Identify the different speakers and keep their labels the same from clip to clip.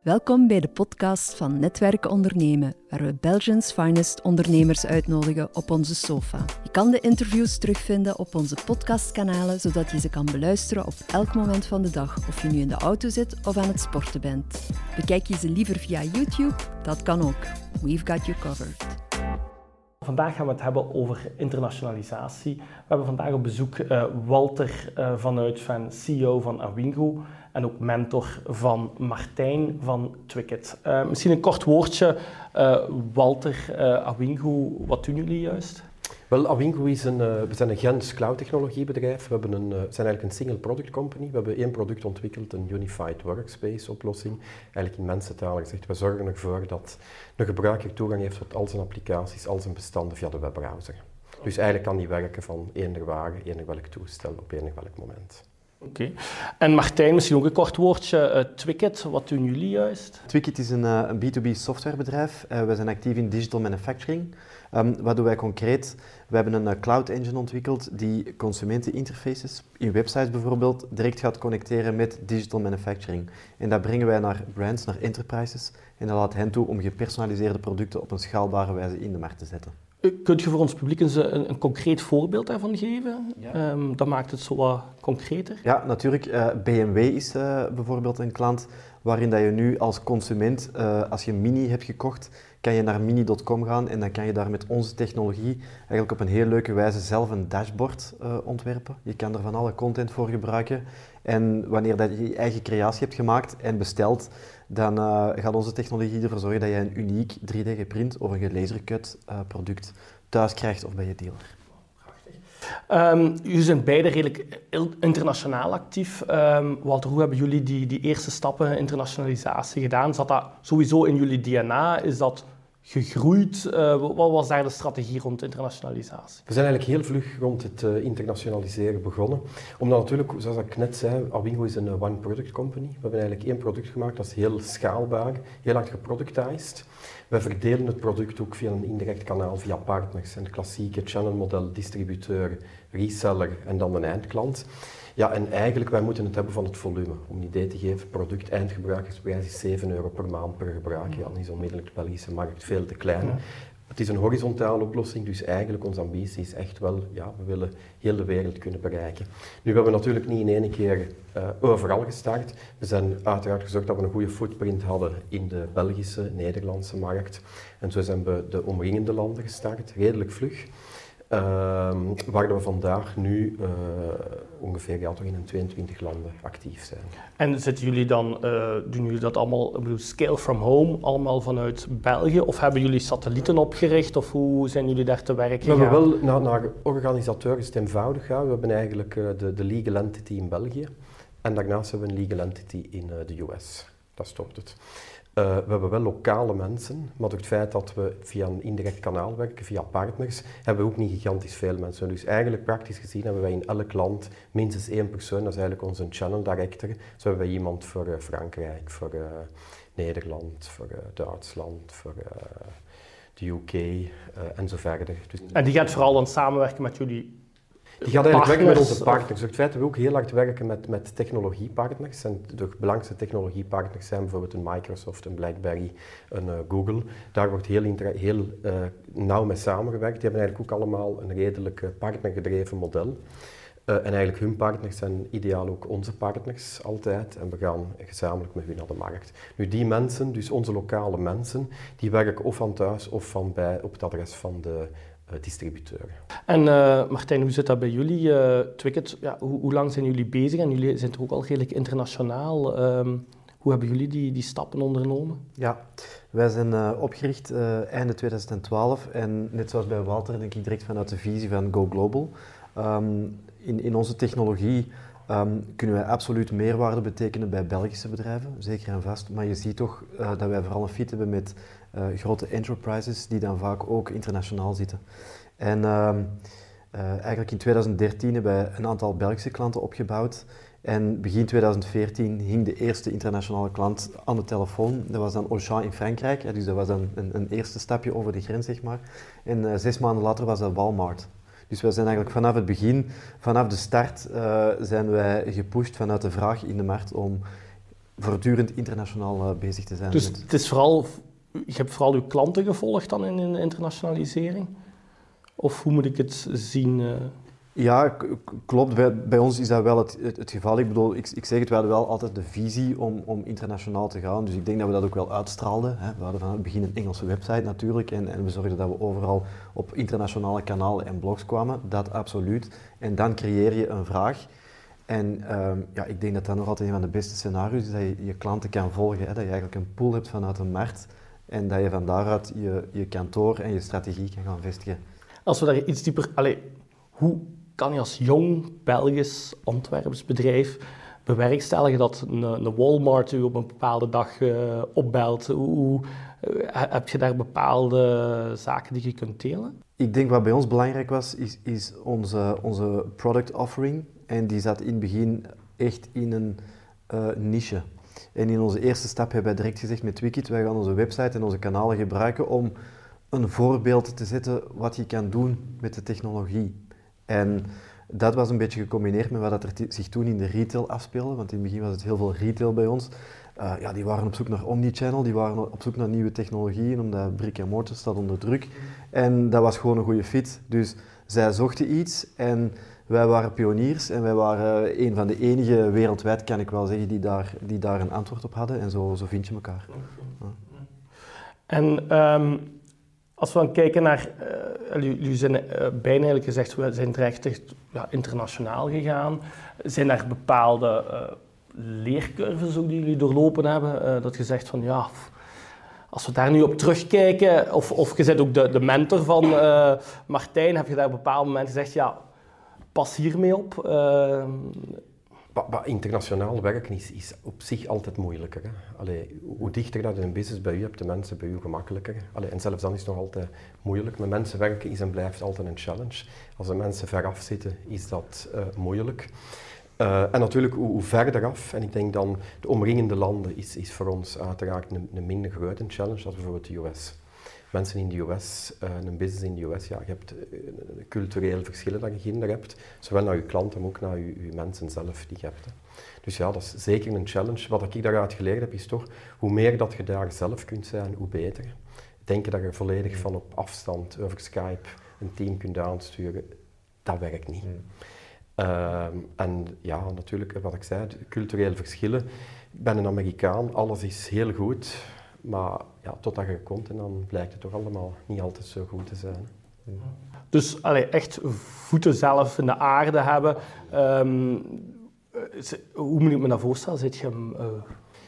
Speaker 1: Welkom bij de podcast van Netwerken Ondernemen, waar we Belgians finest ondernemers uitnodigen op onze sofa. Je kan de interviews terugvinden op onze podcastkanalen, zodat je ze kan beluisteren op elk moment van de dag, of je nu in de auto zit of aan het sporten bent. Bekijk je ze liever via YouTube? Dat kan ook. We've got you covered.
Speaker 2: Vandaag gaan we het hebben over internationalisatie. We hebben vandaag op bezoek uh, Walter uh, vanuit van CEO van Awingo en ook mentor van Martijn van Twicket. Uh, misschien een kort woordje, Walter, Awingo, wat doen jullie juist?
Speaker 3: Wel, Awingo is een, we zijn een Gens cloud technologiebedrijf. We, hebben een, we zijn eigenlijk een single product company. We hebben één product ontwikkeld, een unified workspace oplossing. Eigenlijk in mensentaal gezegd, we zorgen ervoor dat een gebruiker toegang heeft tot al zijn applicaties, al zijn bestanden via de webbrowser. Dus eigenlijk kan die werken van eender waar, eender welk toestel, op eender welk moment.
Speaker 2: Oké. En Martijn, misschien ook een kort woordje. Uh, Twicket, wat doen jullie juist?
Speaker 4: Twicket is een, uh, een B2B softwarebedrijf. Uh, wij zijn actief in digital manufacturing. Um, wat doen wij concreet? We hebben een cloud engine ontwikkeld die consumenteninterfaces in websites bijvoorbeeld direct gaat connecteren met digital manufacturing. En dat brengen wij naar brands, naar enterprises. En dat laat hen toe om gepersonaliseerde producten op een schaalbare wijze in de markt te zetten.
Speaker 2: Kunt je voor ons publiek een, een, een concreet voorbeeld daarvan geven? Ja. Um, dat maakt het zo wat concreter.
Speaker 4: Ja, natuurlijk. Uh, BMW is uh, bijvoorbeeld een klant waarin dat je nu als consument, uh, als je Mini hebt gekocht, kan je naar mini.com gaan en dan kan je daar met onze technologie eigenlijk op een heel leuke wijze zelf een dashboard ontwerpen. Je kan er van alle content voor gebruiken. En wanneer dat je je eigen creatie hebt gemaakt en besteld, dan uh, gaat onze technologie ervoor zorgen dat je een uniek 3D geprint of een gelasercut uh, product thuis krijgt of bij je dealer.
Speaker 2: Um, jullie zijn beide redelijk internationaal actief. Um, Walter, hoe hebben jullie die, die eerste stappen internationalisatie gedaan? Zat dat sowieso in jullie DNA? Is dat gegroeid? Uh, wat was daar de strategie rond internationalisatie?
Speaker 3: We zijn eigenlijk heel vlug rond het uh, internationaliseren begonnen. Omdat natuurlijk, zoals ik net zei, Awingo is een uh, one-product company. We hebben eigenlijk één product gemaakt, dat is heel schaalbaar, heel hard geproductized. We verdelen het product ook via een indirect kanaal, via partners. Een klassieke channelmodel, distributeur, reseller en dan een eindklant. Ja, en eigenlijk, wij moeten het hebben van het volume. Om een idee te geven, product eindgebruikersprijs is 7 euro per maand per gebruik. Ja, dan is onmiddellijk de Belgische markt veel te klein. Het is een horizontale oplossing, dus eigenlijk onze ambitie is echt wel, ja, we willen heel de wereld kunnen bereiken. Nu, we hebben natuurlijk niet in één keer uh, overal gestart. We zijn uiteraard gezorgd dat we een goede footprint hadden in de Belgische, Nederlandse markt. En zo zijn we de omringende landen gestart, redelijk vlug. Uh, waar we vandaag nu uh, ongeveer ja, toch in 22 landen actief zijn.
Speaker 2: En zitten jullie dan, uh, doen jullie dat allemaal, ik bedoel, scale from home, allemaal vanuit België? Of hebben jullie satellieten opgericht? Of hoe zijn jullie daar te werk gegaan?
Speaker 3: We hebben wel, naar, naar organisateur is het eenvoudig gaan. We hebben eigenlijk uh, de, de legal entity in België. En daarnaast hebben we een legal entity in de US. Uh, we hebben wel lokale mensen, maar door het feit dat we via een indirect kanaal werken, via partners, hebben we ook niet gigantisch veel mensen. Dus eigenlijk praktisch gezien hebben wij in elk land minstens één persoon, dat is eigenlijk onze channel director. Zo hebben wij iemand voor uh, Frankrijk, voor uh, Nederland, voor Duitsland, voor de UK en zo verder.
Speaker 2: Dus en die gaat vooral dan samenwerken met jullie
Speaker 3: die gaat eigenlijk werken met onze partners. Het feit dat we ook heel hard werken met, met technologiepartners. En de belangrijkste technologiepartners zijn bijvoorbeeld een Microsoft, een BlackBerry, een uh, Google. Daar wordt heel, heel uh, nauw mee samengewerkt. Die hebben eigenlijk ook allemaal een redelijk partnergedreven model. Uh, en eigenlijk hun partners zijn ideaal ook onze partners altijd. En we gaan gezamenlijk met hun naar de markt. Nu die mensen, dus onze lokale mensen, die werken of van thuis of van bij, op het adres van de eh, distributeur.
Speaker 2: En uh, Martijn, hoe zit dat bij jullie? Uh, Twicket, ja, hoe, hoe, lang zijn jullie bezig? En jullie zijn toch ook al redelijk internationaal. Um, hoe hebben jullie die, die stappen ondernomen?
Speaker 4: Ja, wij zijn uh, opgericht uh, einde 2012 en net zoals bij Walter denk ik direct vanuit de visie van Go Global. Um, in, in onze technologie um, kunnen wij absoluut meerwaarde betekenen bij Belgische bedrijven, zeker en vast. Maar je ziet toch uh, dat wij vooral een fit hebben met uh, grote enterprises die dan vaak ook internationaal zitten. En uh, eigenlijk in 2013 hebben wij een aantal Belgische klanten opgebouwd. En begin 2014 hing de eerste internationale klant aan de telefoon. Dat was dan Auchan in Frankrijk. Dus dat was dan een, een eerste stapje over de grens, zeg maar. En zes maanden later was dat Walmart. Dus wij zijn eigenlijk vanaf het begin, vanaf de start, uh, zijn wij gepusht vanuit de vraag in de markt om voortdurend internationaal bezig te zijn.
Speaker 2: Dus het is vooral, je hebt vooral uw klanten gevolgd dan in de internationalisering? Of hoe moet ik het zien?
Speaker 4: Ja, klopt. Bij, ons is dat wel het, het, geval. Ik bedoel, ik, ik, zeg het, we hadden wel altijd de visie om, om internationaal te gaan. Dus ik denk dat we dat ook wel uitstraalden. Hè. We hadden van het begin een Engelse website natuurlijk. En, en we zorgden dat we overal op internationale kanalen en blogs kwamen. Dat absoluut. En dan creëer je een vraag. En ehm, ja, ik denk dat dat nog altijd een van de beste scenario's is. Dat je je klanten kan volgen. Hè. Dat je eigenlijk een pool hebt vanuit een markt. En dat je van daaruit je, je kantoor en je strategie kan gaan vestigen.
Speaker 2: Als we daar iets dieper... Allez, hoe kan je als jong Belgisch Antwerps bedrijf bewerkstelligen dat een, een, Walmart u op een bepaalde dag uh, opbelt? Hoe, uh, heb je daar bepaalde zaken die je kunt delen?
Speaker 4: Ik denk wat bij ons belangrijk was, is, is onze, onze product offering. En die zat in het begin echt in een uh, niche. En in onze eerste stap hebben wij direct gezegd met Wikit, wij gaan onze website en onze kanalen gebruiken om een voorbeeld te zetten wat je kan doen met de technologie. En dat was een beetje gecombineerd met wat er zich toen in de retail afspeelde, want in het begin was het heel veel retail bij ons. Uh, ja, die waren op zoek naar omnichannel, die waren op zoek naar nieuwe technologieën, omdat brick en mortar staat onder druk. En dat was gewoon een goede fit. Dus zij zochten iets en wij waren pioniers en wij waren een van de enige wereldwijd, kan ik wel zeggen, die daar, die daar een antwoord op hadden. En zo, zo vind je elkaar.
Speaker 2: En um, als we dan kijken naar, uh, jullie zijn uh, bijna eigenlijk gezegd, we zijn terecht echt, ja, internationaal gegaan. Zijn er bepaalde uh, leercurves ook die jullie doorlopen hebben? dat je zegt van ja, als we daar nu op terugkijken, of, of je bent ook de, de mentor van Martijn, heb je daar op een bepaald moment gezegd, ja, pas hiermee op?
Speaker 3: Maar, internationaal werken is, is, op zich altijd moeilijker. Hè? Hoe dichter dat een business bij u hebt, de mensen bij u gemakkelijker. En zelfs dan is het nog altijd moeilijk. Met mensen werken is en blijft altijd een challenge. Als de mensen veraf zitten, is dat uh, moeilijk. Uh, en natuurlijk, hoe, hoe, verder af, en ik denk dan de omringende landen, is, is voor ons uiteraard een, een minder grote challenge dan bijvoorbeeld de US mensen in de US, uh, een business in de US, ja, je hebt uh, culturele verschillen dat je ginder hebt, zowel naar je klanten, maar ook naar je, je mensen zelf die je hebt. Hè. Dus ja, dat is zeker een challenge. Wat ik daaruit geleerd heb, is toch, hoe meer dat je daar zelf kunt zijn, hoe beter. Denken dat je volledig van op afstand over Skype een team kunt aansturen, dat werkt niet. Uh, en ja, natuurlijk, wat ik zei, culturele verschillen. Ik ben een Amerikaan, alles is heel goed. Maar ja, totdat je komt en dan blijkt het toch allemaal niet altijd zo goed te zijn.
Speaker 2: Dus allee, echt voeten zelf in de aarde hebben. Um, hoe moet ik me dat voorstellen? Zit je uh,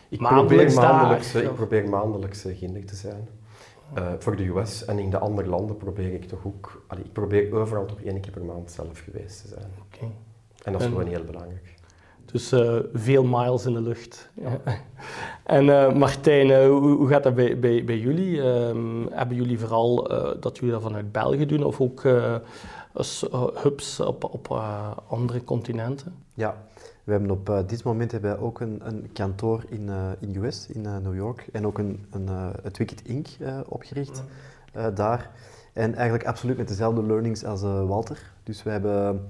Speaker 3: ik probeer maandelijks, ik probeer maandelijks ginder te zijn. Uh, voor de US en in de andere landen probeer ik toch ook... Allee, ik probeer overal toch één keer per maand zelf geweest te zijn. Okay. En dat is gewoon heel belangrijk.
Speaker 2: Dus uh, veel miles in de lucht. Ja. En uh, Martijn, uh, hoe, hoe, gaat dat bij, bij, bij jullie? Um, hebben jullie vooral dat jullie dat vanuit België doen of ook hubs op, op andere continenten?
Speaker 4: Ja, we hebben op dit moment hebben we ook een, een kantoor in, in US, in New York, en ook een, een, het Wicked Inc. opgericht daar. En eigenlijk absoluut met dezelfde learnings als Walter. Dus we hebben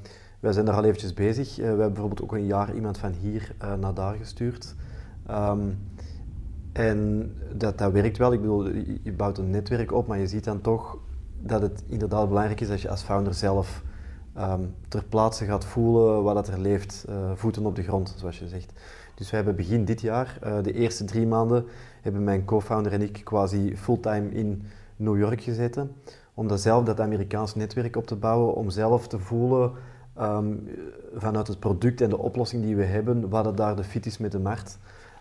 Speaker 4: wij zijn er al eventjes bezig. Uh, we hebben bijvoorbeeld ook een jaar iemand van hier uh, naar daar gestuurd. Um, en dat, dat werkt wel. Ik bedoel, je, bouwt een netwerk op, maar je ziet dan toch dat het inderdaad belangrijk is dat je als founder zelf um, ter plaatse gaat voelen wat dat er leeft, uh, voeten op de grond, zoals je zegt. Dus we hebben begin dit jaar, de eerste drie maanden, hebben mijn co-founder en ik quasi fulltime in New York gezeten. Om dat zelf, dat Amerikaans netwerk op te bouwen, om zelf te voelen um, vanuit het product en de oplossing die we hebben, wat het daar de fit is met de markt.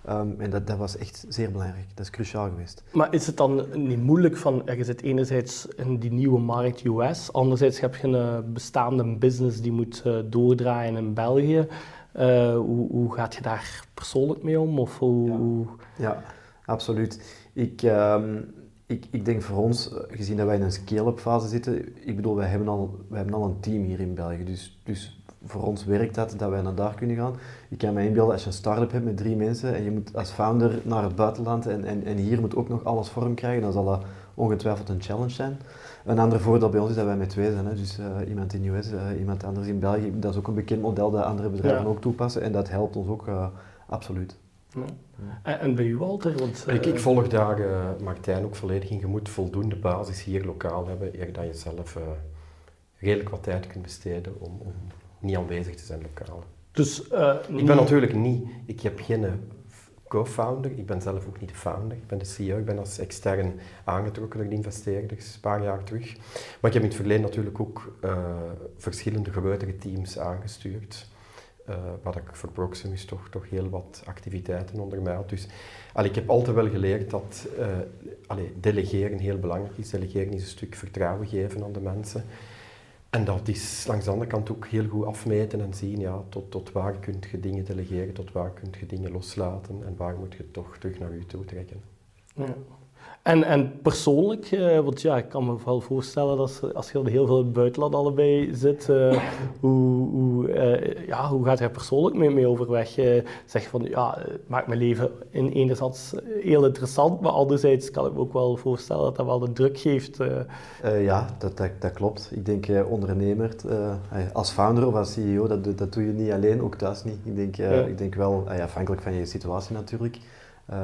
Speaker 4: Um, en dat, dat, was echt zeer belangrijk. Dat is cruciaal geweest.
Speaker 2: Maar is het dan niet moeilijk van, je zit enerzijds in die nieuwe markt US, anderzijds heb je een bestaande business die moet uh, doordraaien in België. Uh, hoe, hoe, gaat je daar persoonlijk mee om? Of hoe,
Speaker 4: ja. ja absoluut. Ik, um, ik, ik denk voor ons, eh, gezien dat wij in een scale-up fase zitten, ik bedoel, wij hebben, al, wij hebben al een team hier in België. Dus, dus voor ons werkt dat, dat wij naar daar kunnen gaan. Ik kan me inbeelden, als je een start-up hebt met drie mensen en je moet als founder naar het buitenland en, en, en hier moet ook nog alles vorm krijgen, dan zal dat ongetwijfeld een challenge zijn. Een ander voordeel bij ons is dat wij met twee zijn. Hè. Dus uh, iemand in de US, uh, iemand anders in België. Dat is ook een bekend model dat andere bedrijven ook toepassen en dat helpt ons ook uh, absoluut.
Speaker 2: En, en, bij u, Walter? Want,
Speaker 3: ik, ik, volg daar uh, Martijn ook volledig in. Je moet voldoende basis hier lokaal hebben, eer dat je zelf uh, redelijk wat tijd kunt besteden om, om niet aanwezig te zijn lokaal.
Speaker 2: Dus, uh,
Speaker 3: ik ben natuurlijk niet, ik heb geen co-founder, ik ben zelf ook niet de founder, ik ben de CEO, ik ben als extern aangetrokken door de investeerders een paar jaar terug. Maar ik heb in het verleden natuurlijk ook verschillende grotere teams aangestuurd. Uh, wat ik voor Proximus toch, toch heel wat activiteiten onder mij had. Dus allee, ik heb altijd wel geleerd dat uh, delegeren heel belangrijk is. Delegeren is een stuk vertrouwen geven aan de mensen. En dat is langs de andere kant ook heel goed afmeten en zien ja, tot, tot waar kun je dingen delegeren, tot waar kun je dingen loslaten en waar moet je toch terug naar je toe trekken.
Speaker 2: Ja. En, en persoonlijk, uh, want ja, ik kan me wel voorstellen dat als je heel veel in het buitenland allebei zit, uh, hoe, hoe, uh, ja, hoe gaat er persoonlijk mee, mee overweg? zeg van, ja, het maakt mijn leven in enerzijds heel interessant, maar anderzijds kan ik me ook wel voorstellen dat dat wel de druk geeft.
Speaker 4: ja, dat, dat, dat, klopt. Ik denk ondernemer, als founder of als CEO, dat, dat doe je niet alleen, ook thuis niet. Ik denk, ik denk wel, afhankelijk van je situatie natuurlijk, uh,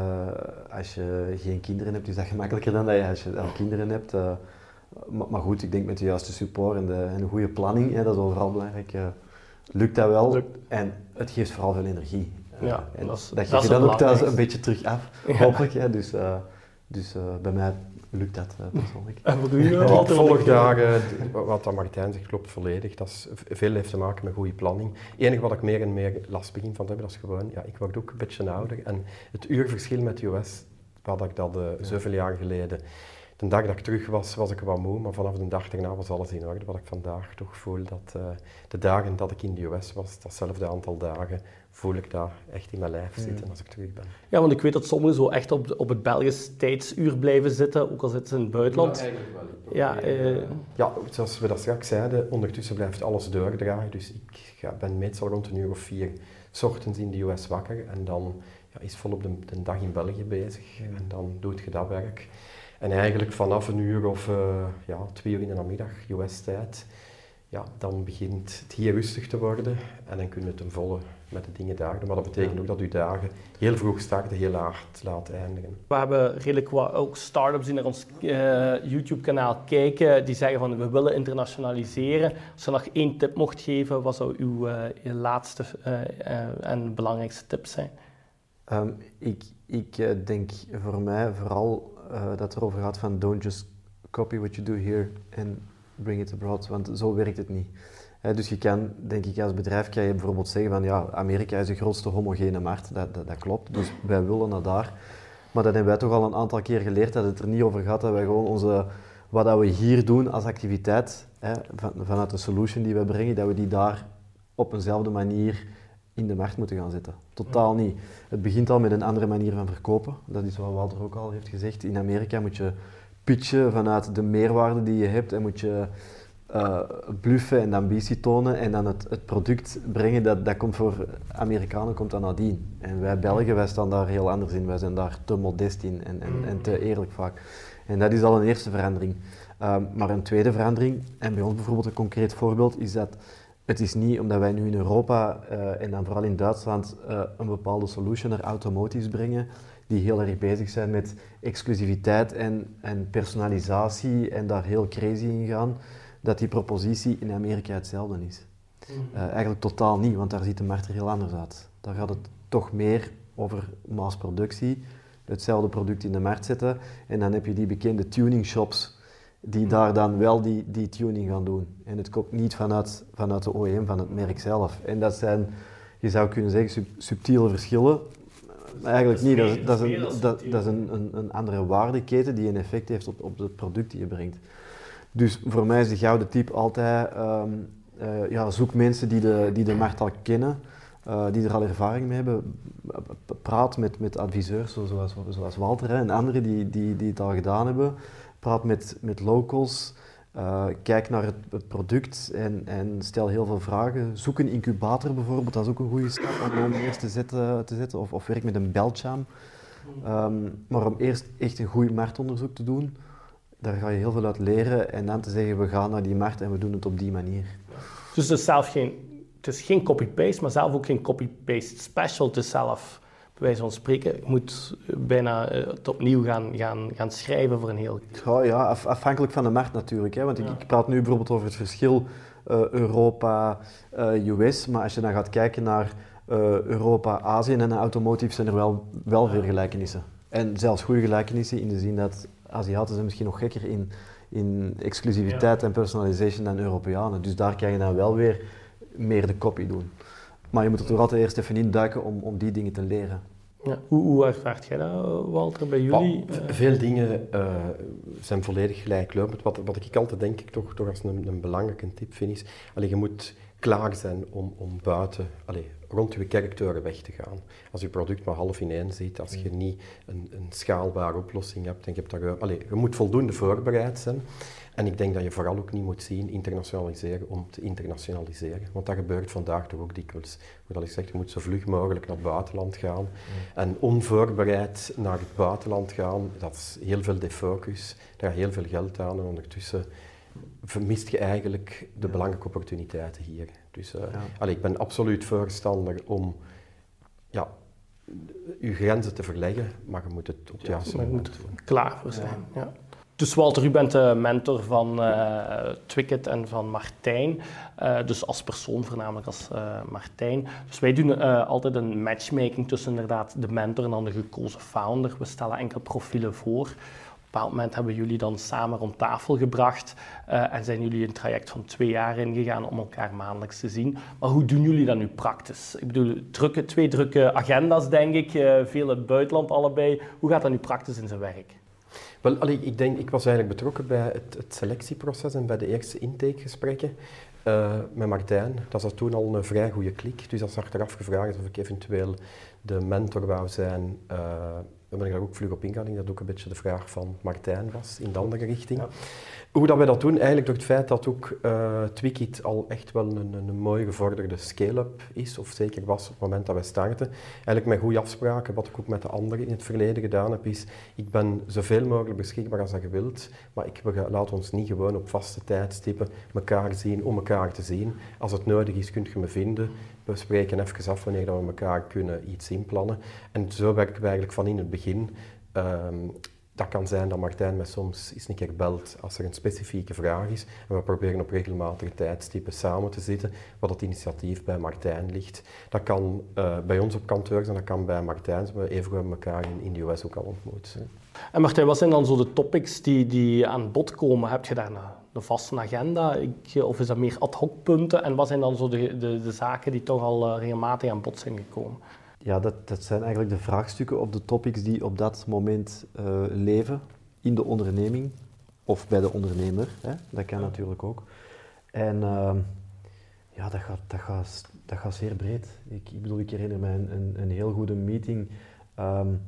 Speaker 4: als je geen kinderen hebt, is dat gemakkelijker dan dat je als je al kinderen hebt. Uh, maar, maar, goed, ik denk met de juiste support en, de, en een goede planning, hè, dat is overal belangrijk, uh, lukt dat wel. Lukt. En het geeft vooral veel energie.
Speaker 2: ja,
Speaker 4: en dat, dat geeft je dan ook thuis een beetje terug af, hopelijk. Hè, dus dus bij mij lukt dat persoonlijk.
Speaker 2: En wat doe je
Speaker 3: Ik volg daar, wat dat Martijn zegt, klopt volledig. Dat is, veel heeft te maken met goede planning. Het enige wat ik meer en meer last begin van te hebben, dat is gewoon, ja, ik word ook een beetje ouder. En het uurverschil met de US, wat ik dat uh, zoveel jaar geleden... De dag dat ik terug was, was ik wat moe, maar vanaf de dag daarna was alles in orde. Wat ik vandaag toch voel, dat uh, de dagen dat ik in de US was, datzelfde aantal dagen, voel ik daar echt in mijn lijf zitten als ik terug ben.
Speaker 2: Ja, want ik weet dat sommigen zo echt op, op het Belgisch tijdsuur blijven zitten, ook al zitten ze in het buitenland.
Speaker 3: Ja, eigenlijk wel. Ja, uh... ja, zoals we dat straks zeiden, ondertussen blijft alles doordraaien. Dus ik ga, ben meestal rond een uur of vier s ochtends in de US wakker en dan ja, is volop de, de dag in België bezig. En dan doet je dat werk. En eigenlijk vanaf een uur of uh, ja, twee uur in de namiddag, US-tijd, ja, dan begint het hier rustig te worden en dan kun je ten volle met de dingen daar doen. Maar dat betekent ook dat je dagen heel vroeg starten, heel hard laten eindigen.
Speaker 2: We hebben redelijk wat ook start-ups die naar ons uh, YouTube-kanaal kijken, die zeggen van we willen internationaliseren. Als je nog één tip mocht geven, wat zou uw uh, laatste uh, en belangrijkste tip zijn?
Speaker 4: Um, ik ik denk voor mij vooral dat het erover gaat van don't just copy what you do here and bring it abroad, want zo werkt het niet dus je kan, denk ik, als bedrijf kan je bijvoorbeeld zeggen van ja, Amerika is de grootste homogene markt, dat, dat, klopt, dus wij willen naar daar. Maar dat hebben wij toch al een aantal keer geleerd, dat het er niet over gaat dat wij gewoon onze, wat dat we hier doen als activiteit, van, vanuit de solution die we brengen, dat we die daar op eenzelfde manier in de markt moeten gaan zetten. Totaal niet. Het begint al met een andere manier van verkopen. Dat is wat Walter ook al heeft gezegd. In Amerika moet je pitchen vanuit de meerwaarde die je hebt en moet je uh, bluffen en ambitie tonen en dan het, het product brengen, dat, dat komt voor Amerikanen komt dat nadien. En wij Belgen, wij staan daar heel anders in. Wij zijn daar te modest in en, en, en te eerlijk vaak. En dat is al een eerste verandering. Um, maar een tweede verandering, en bij ons bijvoorbeeld een concreet voorbeeld, is dat het is niet omdat wij nu in Europa uh, en dan vooral in Duitsland uh, een bepaalde solution naar automotives brengen, die heel erg bezig zijn met exclusiviteit en, en personalisatie en daar heel crazy in gaan dat die propositie in Amerika hetzelfde is. Uh, eigenlijk totaal niet, want daar ziet de markt er heel anders uit. Daar gaat het toch meer over massproductie, hetzelfde product in de markt zetten en dan heb je die bekende tuning shops die daar dan wel die, die tuning gaan doen. En het komt niet vanuit, vanuit de OEM, van het merk zelf. En dat zijn, je zou kunnen zeggen, subtiele verschillen. Eigenlijk niet, dat is, dat is, een, dat, dat is een, een, een, andere waardeketen die een effect heeft op, op het product die je brengt. Dus voor mij is de gouden tip altijd, um, uh, ja, zoek mensen die de, die de markt al kennen, uh, die er al ervaring mee hebben. Praat met, met adviseurs zoals, zoals Walter hè, en anderen die, die, die het al gedaan hebben. Praat met, met locals. Uh, kijk naar het, product en, en stel heel veel vragen. Zoek een incubator bijvoorbeeld, dat is ook een goede stap om eerst te zetten. Te zetten. Of, of werk met een beltjam. Um, maar om eerst echt een goed marktonderzoek te doen, daar ga je heel veel uit leren en dan te zeggen we gaan naar die markt en we doen het op die manier.
Speaker 2: Dus het is zelf geen, het is geen copy-paste, maar zelf ook geen copy-paste special. Is zelf wijze van spreken, je moet bijna het opnieuw gaan, gaan, gaan schrijven voor een heel...
Speaker 4: Ja, afhankelijk van de markt natuurlijk. Hè? Want ik, ik praat nu bijvoorbeeld over het verschil Europa, US, maar als je dan gaat kijken naar Europa, Azië en automotive zijn er wel, wel veel gelijkenissen. En zelfs goede gelijkenissen in de zin dat Aziaten zijn misschien nog gekker in, in exclusiviteit en personalization dan Europeanen. Dus daar kan je dan wel weer meer de copy doen. Maar je moet er toch altijd eerst even in duiken om, om die dingen te leren.
Speaker 2: Ja. Hoe, hoe ervaart jij dat, Walter, bij jullie?
Speaker 3: veel dingen uh, zijn volledig gelijklopend. Wat, wat ik altijd denk, ik toch, toch als een, een belangrijke tip vind, is... Allee, je moet klaar zijn om, om buiten, allez, rond je kerkdeuren weg te gaan. Als je product maar half in één zit, als je niet een, een schaalbare oplossing hebt, en je, hebt daar, allez, je moet voldoende voorbereid zijn. En ik denk dat je vooral ook niet moet zien internationaliseren om te internationaliseren. Want dat gebeurt vandaag toch ook dikwijls. Wat ik zeg, je moet zo vlug mogelijk naar het buitenland gaan. En onvoorbereid naar het buitenland gaan, dat is heel veel defocus. Daar gaat heel veel geld aan en ondertussen vermist je eigenlijk de belangrijke opportuniteiten hier. Dus uh, ik ben absoluut voorstander om ja, je grenzen te verleggen, maar je moet het op het juiste moment
Speaker 2: doen. klaar voor zijn. Ja. Dus Walter, u bent de mentor van uh, Twicket en van Martijn. Uh, dus als persoon voornamelijk als uh, Martijn. Dus wij doen altijd een matchmaking tussen inderdaad de mentor en dan de gekozen founder. We stellen enkele profielen voor bepaald moment hebben jullie dan samen rond tafel gebracht uh, en zijn jullie een traject van twee jaar ingegaan om elkaar maandelijks te zien. Maar hoe doen jullie dat nu praktisch? Ik bedoel, drukke, twee drukke agenda's denk ik, uh, veel het buitenland allebei. Hoe gaat dat nu praktisch in zijn werk?
Speaker 3: Wel, allee, ik, denk, ik was eigenlijk betrokken bij het, het selectieproces en bij de eerste intakegesprekken. Uh, met Martijn, dat was toen al een vrij goede klik. Dus dat is achteraf gevraagd of ik eventueel de mentor wou zijn we ben daar ook vlug op ingaan. dat ook een beetje de vraag van Martijn was, in de andere richting. Hoe dat wij dat doen? Eigenlijk door het feit dat ook uh, Twikit al echt wel een, een mooi gevorderde scale-up is, of zeker was op het moment dat wij starten. Eigenlijk met goede afspraken, wat ik ook met de anderen in het verleden gedaan heb, is ik ben zoveel mogelijk beschikbaar als dat je wilt, maar ik, laten ons niet gewoon op vaste tijdstippen elkaar zien om elkaar te zien. Als het nodig is, kunt je me vinden we spreken even af wanneer we elkaar kunnen iets inplannen. En zo werken we eigenlijk van in het begin. Ehm, dat kan zijn dat Martijn mij soms eens een keer belt als er een specifieke vraag is. En we proberen op regelmatige tijdstippen samen te zitten, wat het initiatief bij Martijn ligt. Dat kan uh, bij ons op kantoor zijn, dat kan bij Martijn zijn. Even hebben elkaar in, in de US ook al ontmoet.
Speaker 2: En Martijn, wat zijn dan zo de topics die, die aan bod komen? Heb je daar een, vaste agenda? Ik, of is dat meer ad hoc punten? En wat zijn dan zo de, de, zaken die toch al uh, regelmatig aan bod zijn gekomen?
Speaker 4: Ja, dat, dat zijn eigenlijk de vraagstukken of de topics die op dat moment uh, leven in de onderneming of bij de ondernemer. Hè? Dat kan natuurlijk ook. En uh, ja, dat gaat, dat, gaat, dat gaat zeer breed. Ik, ik bedoel, ik herinner me een, een, een heel goede meeting um,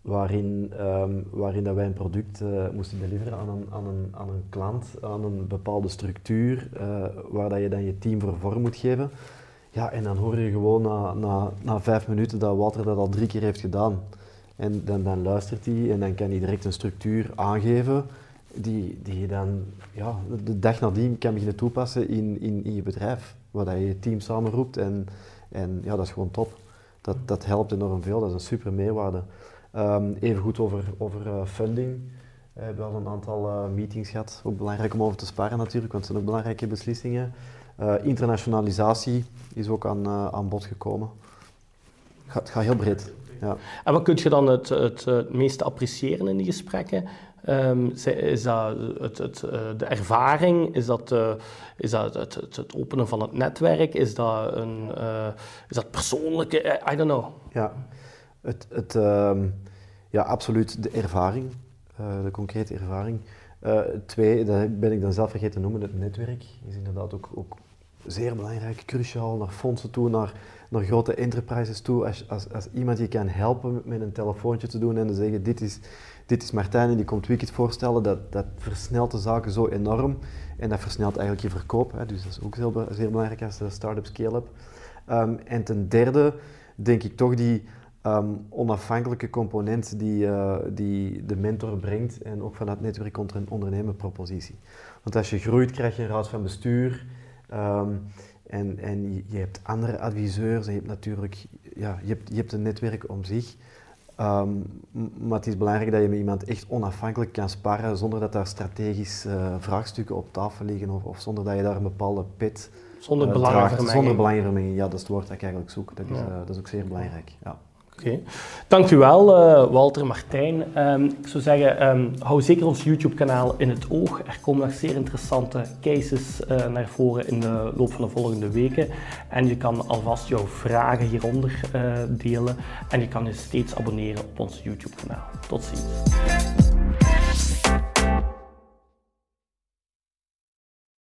Speaker 4: waarin, um, waarin dat wij een product uh, moesten deliveren aan een, aan, een, aan een klant, aan een bepaalde structuur, uh, waar dat je dan je team voor vorm moet geven. Ja, en dan hoor je gewoon na, na, na vijf minuten dat Walter dat al drie keer heeft gedaan. En dan, dan luistert hij en dan kan hij direct een structuur aangeven die, die je dan ja, de dag nadien kan beginnen toepassen in, in, in je bedrijf. Waar je je team samenroept en, en ja, dat is gewoon top. Dat, dat helpt enorm veel, dat is een super meerwaarde. Um, even goed over, over uh, funding. We hebben al een aantal uh, meetings gehad. Ook belangrijk om over te sparen natuurlijk, want het zijn ook belangrijke beslissingen. Uh, internationalisatie is ook aan, uh, aan bod gekomen. Het gaat, heel breed. Ja.
Speaker 2: En wat kun je dan het, het, het meeste appreciëren in die gesprekken? Um, is dat het, het, uh, de ervaring? Is dat, uh, is dat het, het, openen van het netwerk? Is dat, een, uh, is dat persoonlijke? I don't know.
Speaker 4: Ja, het, het, um, ja absoluut de ervaring, de concrete ervaring. Twee, dat ben ik dan zelf vergeten te noemen, het netwerk is inderdaad ook, ook zeer belangrijk, cruciaal, naar fondsen toe, naar, naar grote enterprises toe. Als, als, als iemand je kan helpen met een telefoontje te doen en te zeggen, dit is, dit is Martijn en die komt Wicked voorstellen, dat, dat versnelt de zaken zo enorm. En dat versnelt eigenlijk je verkoop. Hè. Dus dat is ook heel, zeer belangrijk als de start-up scale-up. Um, en ten derde denk ik toch die um, onafhankelijke component die, uh, die de mentor brengt en ook vanuit netwerk ondernemen propositie. Want als je groeit, krijg je een raad van bestuur. Um, En, en je, hebt andere adviseurs en je hebt natuurlijk ja, je hebt, je hebt een netwerk om zich. Ehm, maar het is belangrijk dat je met iemand echt onafhankelijk kan sparren zonder dat daar strategische uh, vraagstukken op tafel liggen of, of, zonder dat je daar een bepaalde pit
Speaker 2: zonder uh, belangenvermenging.
Speaker 4: Zonder belangenvermenging, ja, dat is het woord dat ik eigenlijk zoek. Dat is, uh, dat is ook zeer belangrijk. Ja.
Speaker 2: Oké. Okay. Dankjewel, uh, Walter Martijn. Um, ik zou zeggen, um, hou zeker ons YouTube-kanaal in het oog. Er komen nog zeer interessante cases uh, naar voren in de loop van de volgende weken. En je kan alvast jouw vragen hieronder uh, delen. En je kan je steeds abonneren op ons YouTube-kanaal. Tot ziens.